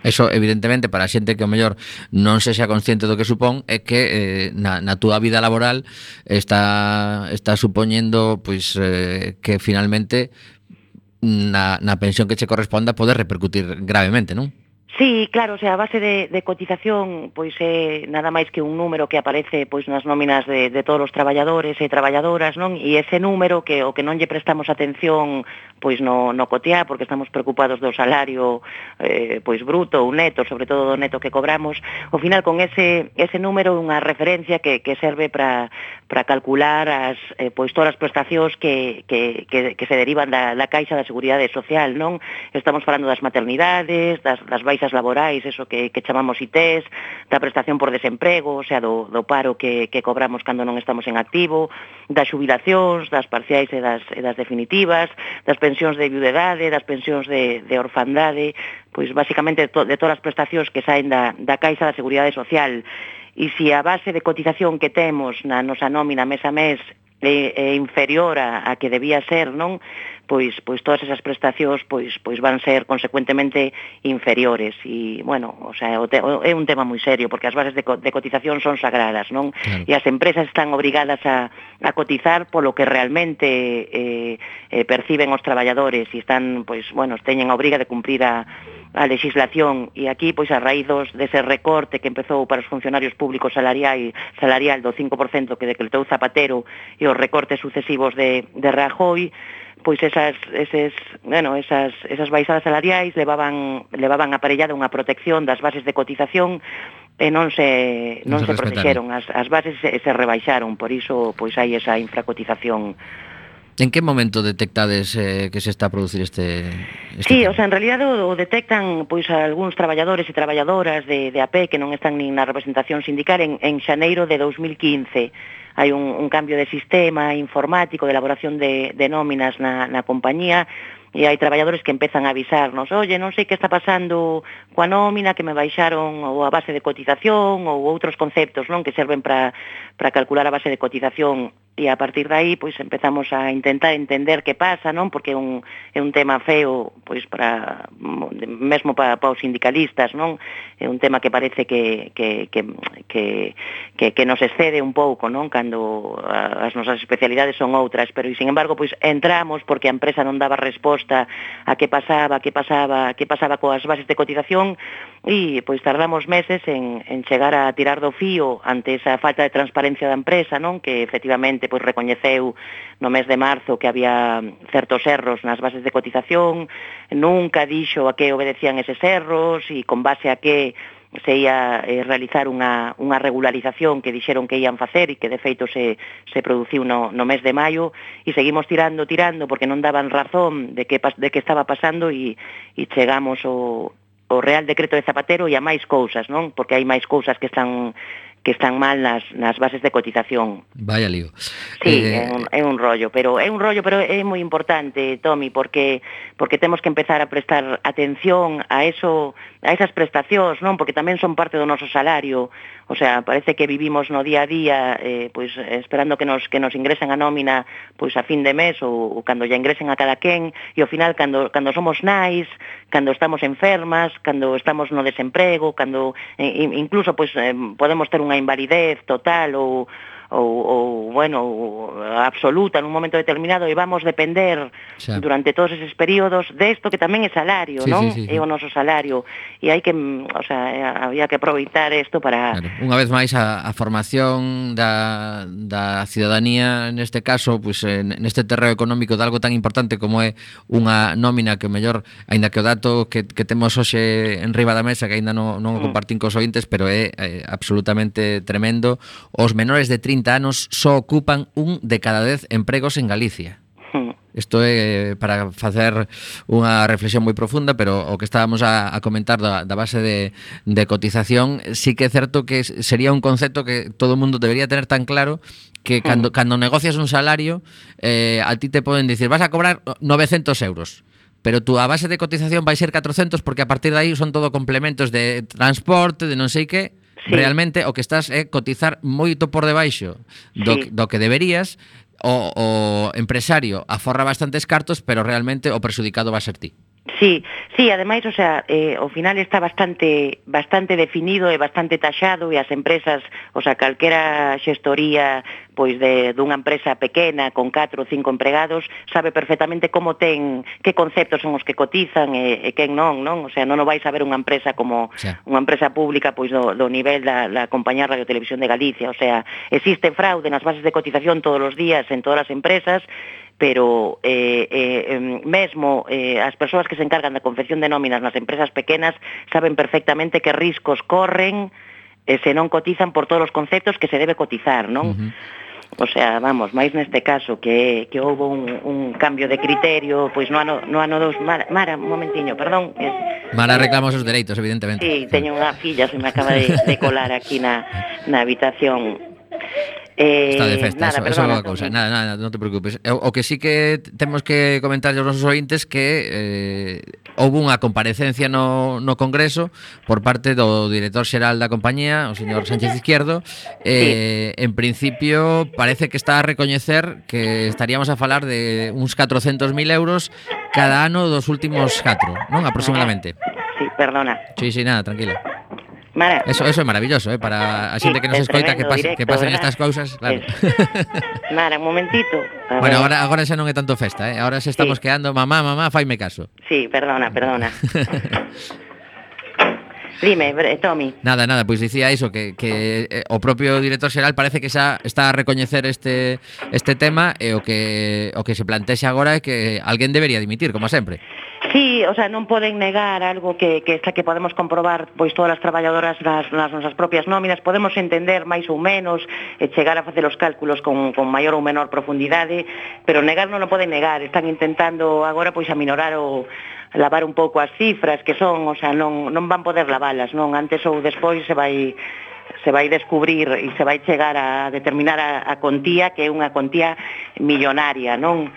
Eso, evidentemente, para a xente que o mellor non sexa consciente do que supón é que eh, na, na túa vida laboral está, está supoñendo pois, eh, que finalmente na, na pensión que che corresponda pode repercutir gravemente, non? Sí, claro, o sea, a base de, de cotización, pois é nada máis que un número que aparece pois nas nóminas de, de todos os traballadores e traballadoras, non? E ese número que o que non lle prestamos atención pois no, no cotear, porque estamos preocupados do salario eh, pois bruto ou neto, sobre todo do neto que cobramos, ao final con ese, ese número unha referencia que, que serve para calcular as, eh, pois todas as prestacións que, que, que, que se derivan da, da Caixa da Seguridade Social, non? Estamos falando das maternidades, das, das baixas laborais, eso que, que chamamos ITES, da prestación por desemprego, o sea, do, do paro que, que cobramos cando non estamos en activo, das xubilacións, das parciais e das, e das definitivas, das pensións de viudedade, das pensións de, de orfandade, pois basicamente de, to, de todas as prestacións que saen da, da Caixa da Seguridade Social. E se a base de cotización que temos na nosa nómina mes a mes é, é inferior a, a que debía ser, non? pois pois todas esas prestacións pois pois van ser consecuentemente inferiores e bueno, o sea, o te, o, é un tema moi serio porque as bases de, co, de cotización son sagradas, non? Claro. E as empresas están obrigadas a a cotizar polo que realmente eh, eh perciben os traballadores e están pois bueno, teñen a obriga de cumprir a a legislación e aquí pois a raíz dos dese recorte que empezou para os funcionarios públicos salarial salarial do 5% que decretou Zapatero e os recortes sucesivos de de Rajoy pois esas eses, bueno, esas esas baixadas salariais levaban levaban aparellada unha protección das bases de cotización e non se non, non se, se protexeron, as as bases se, se rebaixaron, por iso pois hai esa infracotización. En que momento detectades eh, que se está a producir este, este Sí, o sea, en realidad o, o detectan pois algúns traballadores e traballadoras de, de AP que non están nin na representación sindical en, en xaneiro de 2015 hai un, un cambio de sistema informático, de elaboración de, de nóminas na, na compañía, e hai traballadores que empezan a avisarnos, oye, non sei que está pasando coa nómina, que me baixaron ou a base de cotización ou outros conceptos non que serven para para calcular a base de cotización e a partir de aí pois empezamos a intentar entender que pasa, non? Porque é un, é un tema feo pois para mesmo para, para os sindicalistas, non? É un tema que parece que que que que que, que nos excede un pouco, non? Cando as nosas especialidades son outras, pero e sin embargo pois entramos porque a empresa non daba resposta a que pasaba, a que pasaba, a que pasaba coas bases de cotización e pois tardamos meses en en chegar a tirar do fío ante esa falta de transparencia transparencia da empresa, non? Que efectivamente pois recoñeceu no mes de marzo que había certos erros nas bases de cotización, nunca dixo a que obedecían eses erros e con base a que se ia eh, realizar unha, unha regularización que dixeron que ian facer e que de feito se, se produciu no, no mes de maio e seguimos tirando, tirando porque non daban razón de que, de que estaba pasando e, e chegamos o, o Real Decreto de Zapatero e a máis cousas, non? Porque hai máis cousas que están que están mal nas, nas bases de cotización. Vaya lío. Sí, eh... é, un, é un rollo, pero é un rollo, pero é moi importante, Tommy, porque porque temos que empezar a prestar atención a eso, a esas prestacións, non? Porque tamén son parte do noso salario. O sea, parece que vivimos no día a día eh, pois esperando que nos que nos ingresen a nómina pois a fin de mes ou, ou cando ya ingresen a cada quen e ao final cando cando somos nais, cando estamos enfermas, cando estamos no desemprego, cando eh, incluso pois eh, podemos ter unha invalidez total ou ou, ou bueno, absoluta nun momento determinado e vamos depender xa. durante todos eses períodos desto que tamén é salario, sí, non? Sí, sí, é o noso salario e hai que, o sea, había que aproveitar isto para claro. Unha vez máis a, a formación da da cidadanía neste caso, pois en, eh, neste terreo económico de algo tan importante como é unha nómina que o mellor, aínda que o dato que, que temos hoxe en riba da mesa que aínda non, non o mm. compartín cos ointes, pero é, é absolutamente tremendo, os menores de 30 30 anos só ocupan un de cada 10 empregos en Galicia. Hmm. Isto é para facer unha reflexión moi profunda, pero o que estábamos a, a comentar da, da base de, de cotización, sí que é certo que sería un concepto que todo o mundo debería tener tan claro que hmm. cando, cando negocias un salario, eh, a ti te poden dicir, vas a cobrar 900 euros pero tú a base de cotización vai ser 400 porque a partir de aí son todo complementos de transporte, de non sei que, sí. realmente o que estás é cotizar moito por debaixo do, sí. do que deberías o, o empresario aforra bastantes cartos, pero realmente o perxudicado va a ser ti. Sí, sí, ademais, o sea, eh, ao final está bastante bastante definido e bastante taxado e as empresas, o sea, calquera xestoría pois de dunha empresa pequena con 4 ou 5 empregados sabe perfectamente como ten que conceptos son os que cotizan e, e quen non, non? O sea, non o vais a ver unha empresa como sí. unha empresa pública pois do, do nivel da, da compañía Radio Televisión de Galicia, o sea, existe fraude nas bases de cotización todos os días en todas as empresas pero eh, eh, mesmo eh, as persoas que se encargan da confección de nóminas nas empresas pequenas saben perfectamente que riscos corren eh, se non cotizan por todos os conceptos que se debe cotizar, non? Uh -huh. O sea, vamos, máis neste caso que, que houve un, un cambio de criterio pois no ano, no ano dos... Mara, Mara, un momentiño, perdón. Es... Mara reclama os seus dereitos, evidentemente. Sí, teño unha filla, se me acaba de, de colar aquí na, na habitación. Eh, Está de eh, festa, nada, eso, perdona, esa é unha cousa. Nada, nada, non te preocupes. O, o que sí que temos que comentar aos nosos ointes que eh, houve unha comparecencia no, no Congreso por parte do director xeral da compañía, o señor Sánchez Izquierdo. Eh, sí. En principio, parece que está a recoñecer que estaríamos a falar de uns 400.000 euros cada ano dos últimos 4, non? Aproximadamente. Sí, perdona. Sí, sí, nada, tranquila. Mara. Eso, eso é maravilloso, eh, para a xente que nos es escoita que, pas, directo, que pasen ¿verdad? estas cousas, claro. Es. Mara, un momentito. A bueno, agora agora xa non é tanto festa, eh. Agora xa estamos sí. quedando mamá, mamá, faime caso. Sí, perdona, perdona. Dime, Tommy. Nada, nada, pois dicía iso que que eh, o propio director xeral parece que xa está a recoñecer este este tema e o que o que se plantexa agora é que alguén debería dimitir, como sempre. Sí, o sea, non poden negar algo que, que está que podemos comprobar pois todas as traballadoras nas, nas nosas propias nóminas, podemos entender máis ou menos e chegar a facer os cálculos con, con maior ou menor profundidade, pero negar non o poden negar, están intentando agora pois aminorar o lavar un pouco as cifras que son, o sea, non, non van poder lavalas, non? Antes ou despois se vai se vai descubrir e se vai chegar a determinar a, a contía que é unha contía millonaria, non?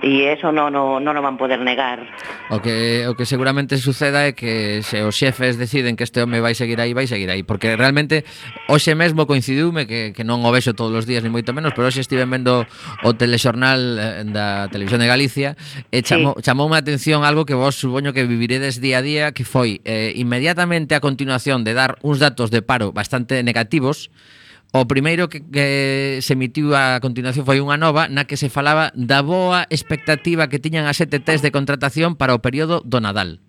e eso non, non, non o van poder negar. O que, o que seguramente suceda é que se os xefes deciden que este home vai seguir aí, vai seguir aí, porque realmente hoxe mesmo coincidiume que, que non o vexo todos os días, ni moito menos, pero hoxe estive vendo o telexornal eh, da Televisión de Galicia e chamou, sí. chamou a atención algo que vos supoño que viviredes día a día, que foi eh, inmediatamente a continuación de dar uns datos de paro bastante negativos, O primeiro que, que se emitiu a continuación foi unha nova na que se falaba da boa expectativa que tiñan as ETTs de contratación para o período do Nadal.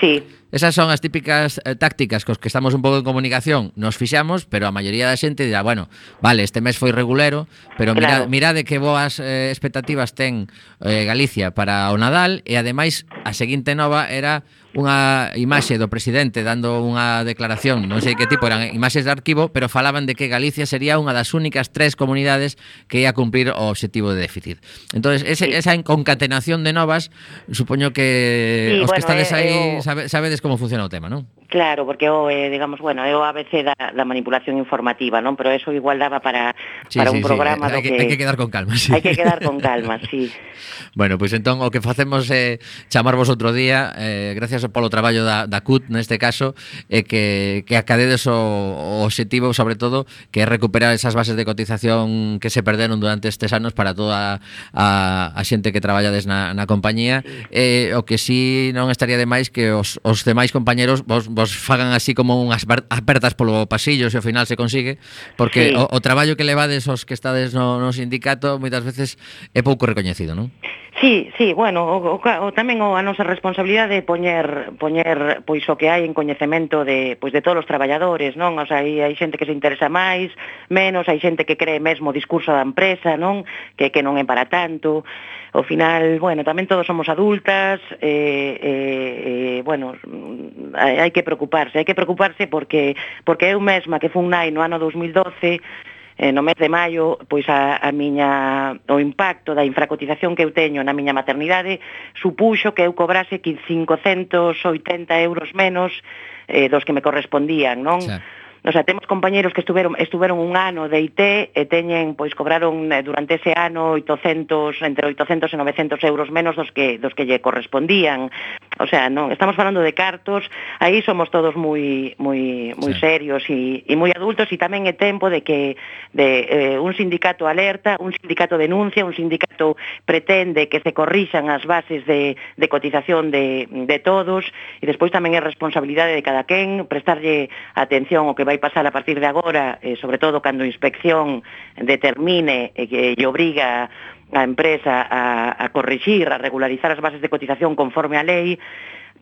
Sí. Esas son as típicas eh, tácticas cos que estamos un pouco en comunicación. Nos fixamos, pero a maioría da xente dirá, bueno, vale, este mes foi regulero, pero claro. mirade, mirade que boas eh, expectativas ten eh, Galicia para o Nadal e ademais a seguinte nova era unha imaxe do presidente dando unha declaración, non sei que tipo, eran imaxes de arquivo, pero falaban de que Galicia sería unha das únicas tres comunidades que ia cumprir o obxectivo de déficit. Entón, ese, esa concatenación de novas, supoño que sí, os bueno, que estades eh, aí eh, sabe, sabedes como funciona o tema, non? Claro, porque o, eh, digamos, bueno, é o ABC da, da manipulación informativa, non? Pero eso igual daba para, sí, para sí, un programa sí. hai, do que. Hai que quedar con calma, sí. Hai que quedar con calma, sí. bueno, pois pues, entón, o que facemos é eh, chamarvos outro día, eh, gracias polo traballo da, da CUT, neste caso, eh, que, que acadedes o, o objetivo, sobre todo, que é recuperar esas bases de cotización que se perderon durante estes anos para toda a, a xente que traballades na, na compañía. Eh, o que sí non estaría de máis que os, os demais compañeros vos vos fagan así como unhas apertas polo pasillo se ao final se consigue, porque sí. o, o traballo que levades os que estades no, no sindicato moitas veces é pouco recoñecido, non? Sí, sí, bueno, o, o, o tamén o a nosa responsabilidade de poñer poñer pois o que hai en coñecemento de pois de todos os traballadores, non? O sea, hai, hai xente que se interesa máis, menos, hai xente que cree mesmo o discurso da empresa, non? Que que non é para tanto. Ao final, bueno, tamén todos somos adultas, eh, eh, eh bueno, hai, hai que preocuparse, hai que preocuparse porque porque eu mesma que fun nai no ano 2012 eh, no mes de maio pois a, a miña, o impacto da infracotización que eu teño na miña maternidade supuxo que eu cobrase 580 euros menos eh, dos que me correspondían, non? Xa. O sea, temos compañeros que estuveron estuveron un ano de IT e teñen pois cobraron eh, durante ese ano 800 entre 800 e 900 euros menos dos que dos que lle correspondían. O sea, non estamos falando de cartos, aí somos todos moi moi moi sí. serios e e moi adultos e tamén é tempo de que de eh, un sindicato alerta, un sindicato denuncia, un sindicato pretende que se corrixan as bases de de cotización de de todos e despois tamén é responsabilidade de cada quen prestarlle atención ao que vai pasar a partir de agora, eh, sobre todo cando a inspección determine eh, que lle obriga a empresa a, a corrixir, a regularizar as bases de cotización conforme a lei,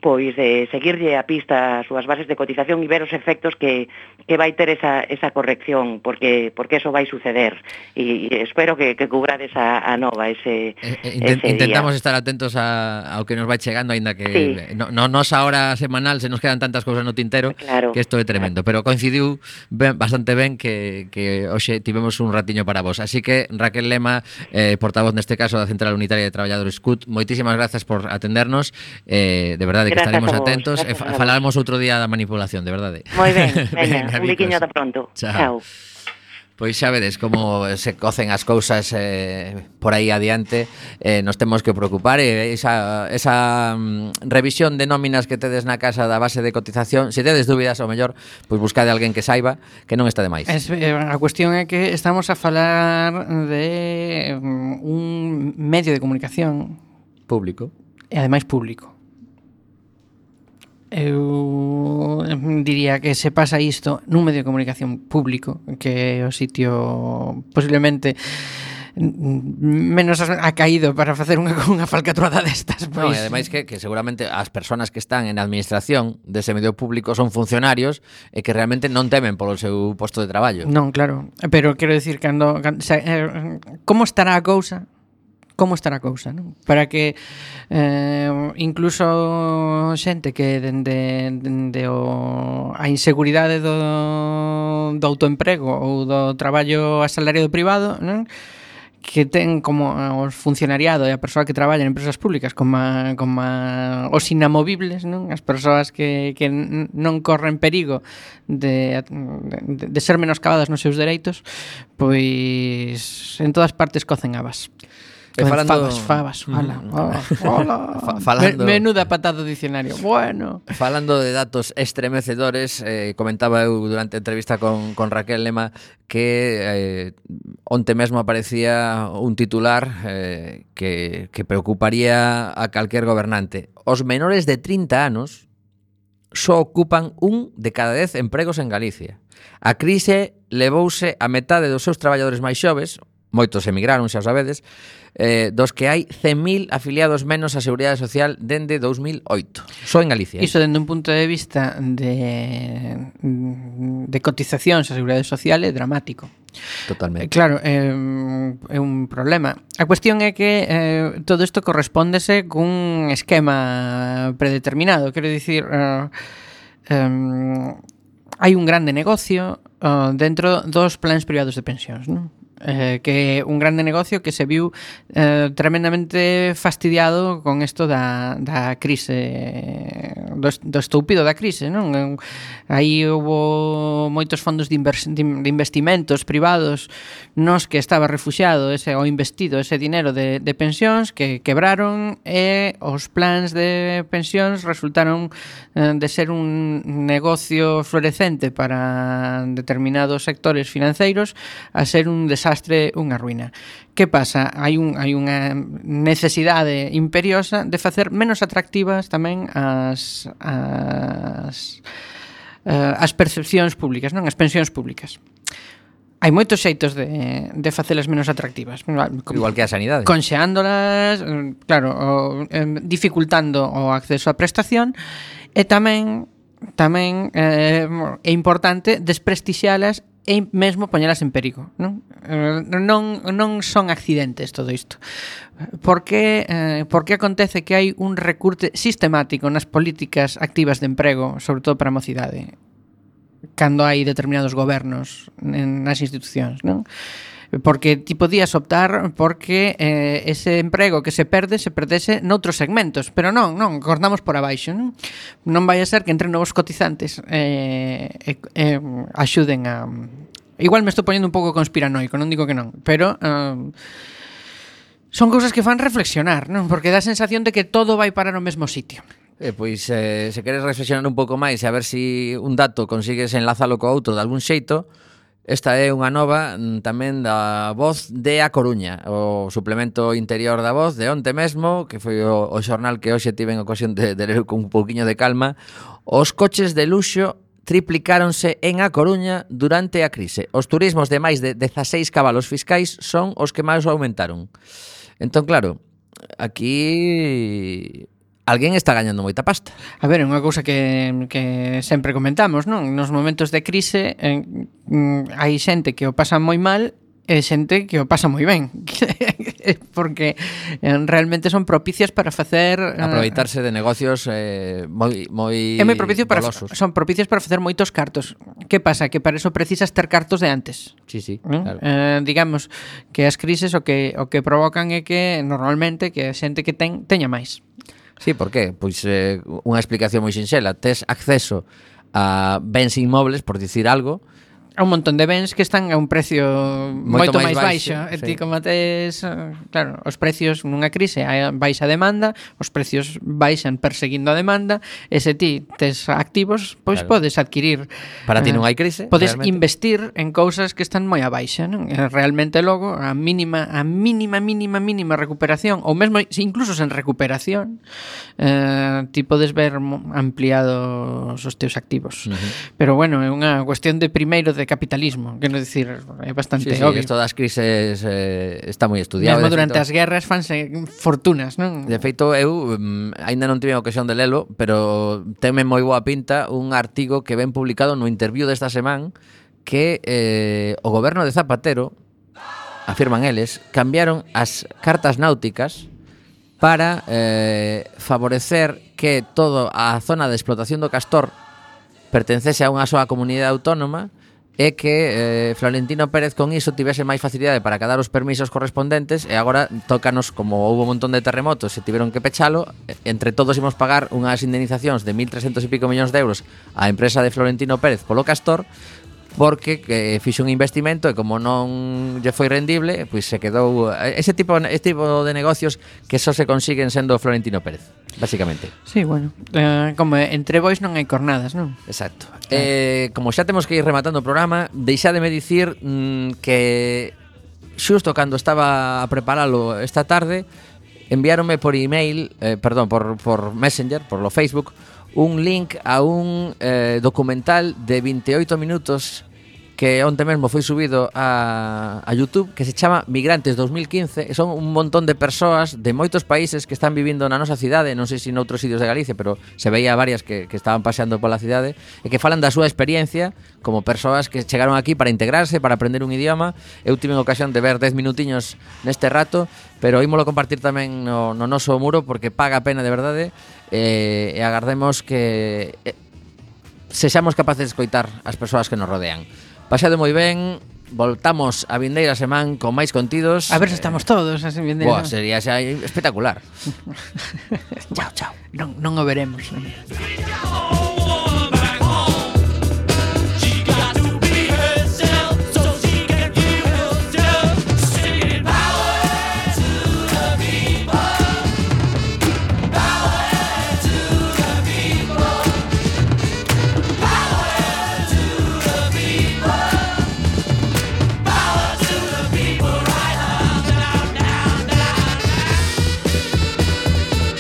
pois de seguirlle a pista as súas bases de cotización e ver os efectos que, que vai ter esa, esa corrección, porque porque eso vai suceder. E, e espero que, que cubrades a, a nova ese, eh, eh, Intent, ese Intentamos día. estar atentos a, ao que nos vai chegando, aínda que sí. no, no, nos hora semanal se nos quedan tantas cousas no tintero claro. que isto é tremendo. Pero coincidiu ben, bastante ben que, que hoxe tivemos un ratiño para vos. Así que Raquel Lema, eh, portavoz neste caso da Central Unitaria de Traballadores CUT, moitísimas grazas por atendernos. Eh, de verdade, verdade, que Gracias estaremos vos, atentos e fa falaremos outro día da manipulación, de verdade. Moi ben, veña, un biquiño ata pronto. Chao. Chao. Pois xa vedes como se cocen as cousas eh, por aí adiante eh, Nos temos que preocupar e esa, esa mm, revisión de nóminas que tedes na casa da base de cotización Se tedes dúbidas, ou mellor, pois buscade alguén que saiba que non está de máis es, eh, A cuestión é que estamos a falar de um, un medio de comunicación Público E ademais público Eu diría que se pasa isto nun medio de comunicación público, que é o sitio posiblemente menos ha caído para facer unha, unha falcatruada destas. Pois. No, e ademais que, que seguramente as persoas que están en administración dese medio público son funcionarios e que realmente non temen polo seu posto de traballo. Non, claro, pero quero dicir, cando, cando, eh, como estará a cousa como estará a cousa, non? Para que eh, incluso xente que dende de, de o, a inseguridade do, do autoemprego ou do traballo asalariado privado, non? que ten como os funcionariado e a persoa que traballa en empresas públicas como, a, como a, os inamovibles, non? as persoas que, que non corren perigo de, de, de ser menoscabadas nos seus dereitos, pois en todas partes cocen habas. E falando... Fabas, fabas, Hola, hola, hola. Fa falando... Menuda patada do dicionario. Bueno. Falando de datos estremecedores, eh, comentaba eu durante a entrevista con, con Raquel Lema que eh, onte mesmo aparecía un titular eh, que, que preocuparía a calquer gobernante. Os menores de 30 anos só ocupan un de cada 10 empregos en Galicia. A crise levouse a metade dos seus traballadores máis xoves, moitos emigraron, xa sabedes, eh, dos que hai 100.000 afiliados menos á Seguridade Social dende 2008, só en Galicia. Eh. Iso dende un punto de vista de, de cotizacións á Seguridade Social é dramático. Totalmente. Eh, claro, é, é un problema. A cuestión é que eh, todo isto correspóndese cun esquema predeterminado. Quero dicir, eh, eh, hai un grande negocio eh, dentro dos plans privados de pensións, non? eh, que é un grande negocio que se viu eh, tremendamente fastidiado con isto da, da crise do, do estúpido da crise non? Eh, aí houve moitos fondos de, invers, de investimentos privados nos que estaba refugiado ese o investido ese dinero de, de pensións que quebraron e os plans de pensións resultaron eh, de ser un negocio florecente para determinados sectores financeiros a ser un desastre desastre, unha ruína. Que pasa? Hai, un, hai unha necesidade imperiosa de facer menos atractivas tamén as, as, eh, as percepcións públicas, non? As pensións públicas hai moitos xeitos de, de facelas menos atractivas. Como, Igual que a sanidade. Conxeándolas, claro, o, eh, dificultando o acceso á prestación e tamén tamén eh, é importante desprestixialas e mesmo poñelas en perigo, non? Non non son accidentes todo isto. Por que eh, por que acontece que hai un recurte sistemático nas políticas activas de emprego, sobre todo para a mocidade, cando hai determinados gobernos en, nas institucións, non? Eh, porque ti podías optar porque eh, ese emprego que se perde se perdese noutros segmentos, pero non, non, cortamos por abaixo, non? Non vai a ser que entre novos cotizantes eh, eh, eh axuden a Igual me estou poñendo un pouco conspiranoico, non digo que non, pero eh, son cousas que fan reflexionar, non? Porque dá a sensación de que todo vai parar ao mesmo sitio. Eh, pois eh, se queres reflexionar un pouco máis e a ver se si un dato consigues enlázalo co outro de algún xeito, Esta é unha nova mm, tamén da Voz de A Coruña, o suplemento interior da Voz de onte mesmo, que foi o, o xornal que hoxe tiven ocasión de, de ler con un pouquiño de calma. Os coches de luxo triplicáronse en A Coruña durante a crise. Os turismos de máis de 16 cabalos fiscais son os que máis aumentaron. Entón, claro, aquí alguén está gañando moita pasta. A ver, é unha cousa que, que sempre comentamos, non? Nos momentos de crise eh, hai xente que o pasa moi mal e xente que o pasa moi ben porque eh, realmente son propicias para facer eh, aproveitarse de negocios eh, moi moi é moi propicio para golosos. son propicias para facer moitos cartos. Que pasa? Que para eso precisas ter cartos de antes. Sí, sí, claro. Eh, digamos que as crises o que o que provocan é que normalmente que a xente que ten teña máis. Sí, por qué? Pois eh, unha explicación moi sinxela, tes acceso a bens inmobles, por dicir algo, a un montón de bens que están a un precio moito, moito máis, máis baixo. baixo. E sí. ti como tes, eh, claro, os precios nunha crise hai baixa demanda, os precios baixan perseguindo a demanda, e se ti tes activos, pois claro. podes adquirir. Para ti eh, non hai crise. Podes realmente. investir en cousas que están moi a baixa, non? E realmente logo a mínima a mínima mínima mínima recuperación ou mesmo incluso sen recuperación, eh, ti podes ver ampliados os teus activos. Uh -huh. Pero bueno, é unha cuestión de primeiro de capitalismo, que non decir, é bastante sí, sí, obvio. Isto das crises eh, está moi estudiado. Mesmo durante feito, as guerras fanse fortunas, non? De feito, eu mm, aínda non tive a ocasión de lelo, pero teme moi boa pinta un artigo que ven publicado no interview desta semana que eh, o goberno de Zapatero afirman eles, cambiaron as cartas náuticas para eh, favorecer que toda a zona de explotación do castor pertencese a unha soa comunidade autónoma é que eh, Florentino Pérez con iso tivese máis facilidade para cadar os permisos correspondentes e agora tócanos como houve un montón de terremotos e tiveron que pechalo entre todos imos pagar unhas indemnizacións de 1.300 e pico millóns de euros á empresa de Florentino Pérez polo Castor porque eh, fixo un investimento e como non lle foi rendible, pois se quedou eh, ese tipo este tipo de negocios que só se consiguen sendo Florentino Pérez, basicamente. Sí, bueno, eh, como entre bois non hai cornadas, non? Exacto. Eh, eh como xa temos que ir rematando o programa, deixádeme dicir mm, que xusto cando estaba a preparalo esta tarde, enviáronme por email, eh, perdón, por, por Messenger, por lo Facebook, un link a un eh, documental de 28 minutos que onte mesmo foi subido a, a YouTube que se chama Migrantes 2015 e son un montón de persoas de moitos países que están vivindo na nosa cidade non sei se en noutros sitios de Galicia pero se veía varias que, que estaban paseando pola cidade e que falan da súa experiencia como persoas que chegaron aquí para integrarse para aprender un idioma. Eu tive ocasión de ver 10 minutiños neste rato pero ímolo compartir tamén no, no noso muro porque paga a pena de verdade eh, e agardemos que eh, sexamos capaces de escoitar as persoas que nos rodean. Pasade moi ben, voltamos a vindeira semán con máis contidos. A ver se estamos todos a vindeira. Boa, sería xa espectacular. chao, chao. Non, non o veremos. Non.